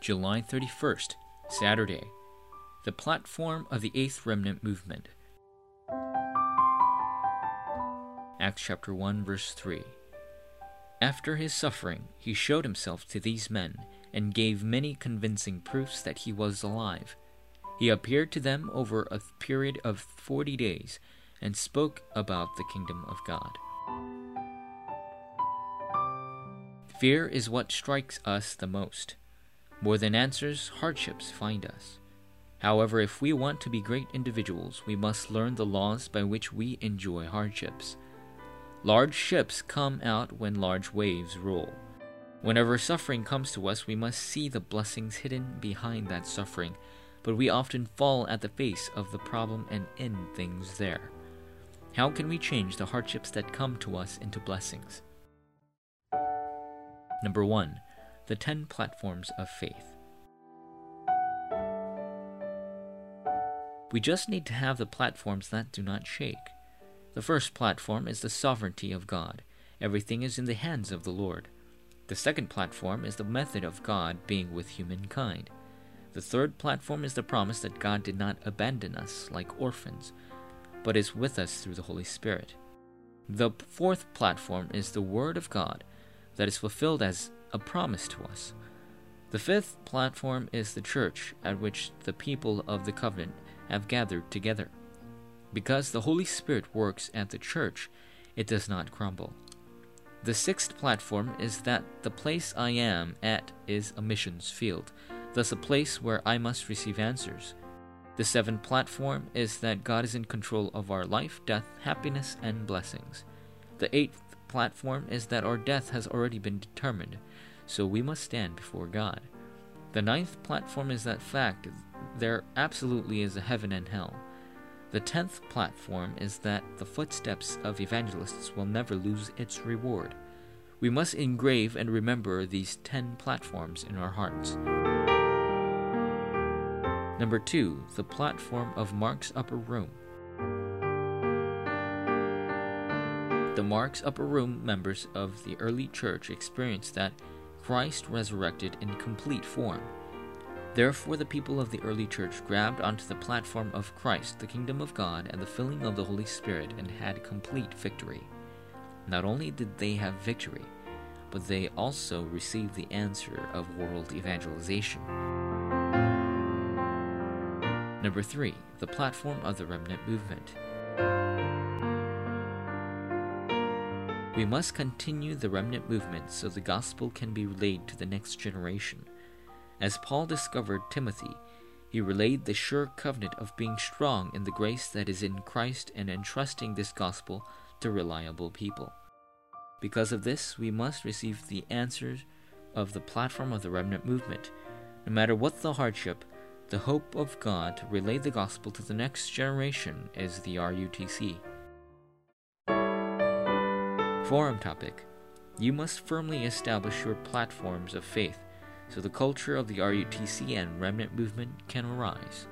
July 31st, Saturday. The platform of the Eighth Remnant Movement. Acts chapter 1, verse 3. After his suffering, he showed himself to these men and gave many convincing proofs that he was alive. He appeared to them over a period of forty days and spoke about the kingdom of God. Fear is what strikes us the most. More than answers, hardships find us. However, if we want to be great individuals, we must learn the laws by which we enjoy hardships. Large ships come out when large waves roll. Whenever suffering comes to us, we must see the blessings hidden behind that suffering, but we often fall at the face of the problem and end things there. How can we change the hardships that come to us into blessings? Number 1 the 10 platforms of faith. We just need to have the platforms that do not shake. The first platform is the sovereignty of God. Everything is in the hands of the Lord. The second platform is the method of God being with humankind. The third platform is the promise that God did not abandon us like orphans, but is with us through the Holy Spirit. The fourth platform is the Word of God that is fulfilled as a promise to us. The fifth platform is the church at which the people of the covenant have gathered together. Because the Holy Spirit works at the church, it does not crumble. The sixth platform is that the place I am at is a missions field, thus, a place where I must receive answers. The seventh platform is that God is in control of our life, death, happiness, and blessings. The eighth platform is that our death has already been determined, so we must stand before God. The ninth platform is that fact there absolutely is a heaven and hell. The tenth platform is that the footsteps of evangelists will never lose its reward. We must engrave and remember these ten platforms in our hearts. Number two, the platform of Mark's upper room. The Mark's Upper Room members of the early church experienced that Christ resurrected in complete form. Therefore, the people of the early church grabbed onto the platform of Christ, the kingdom of God, and the filling of the Holy Spirit, and had complete victory. Not only did they have victory, but they also received the answer of world evangelization. Number three, the platform of the remnant movement. We must continue the remnant movement so the gospel can be relayed to the next generation. As Paul discovered Timothy, he relayed the sure covenant of being strong in the grace that is in Christ and entrusting this gospel to reliable people. Because of this, we must receive the answers of the platform of the remnant movement. No matter what the hardship, the hope of God to relay the gospel to the next generation is the RUTC. Forum topic You must firmly establish your platforms of faith so the culture of the RUTC and remnant movement can arise.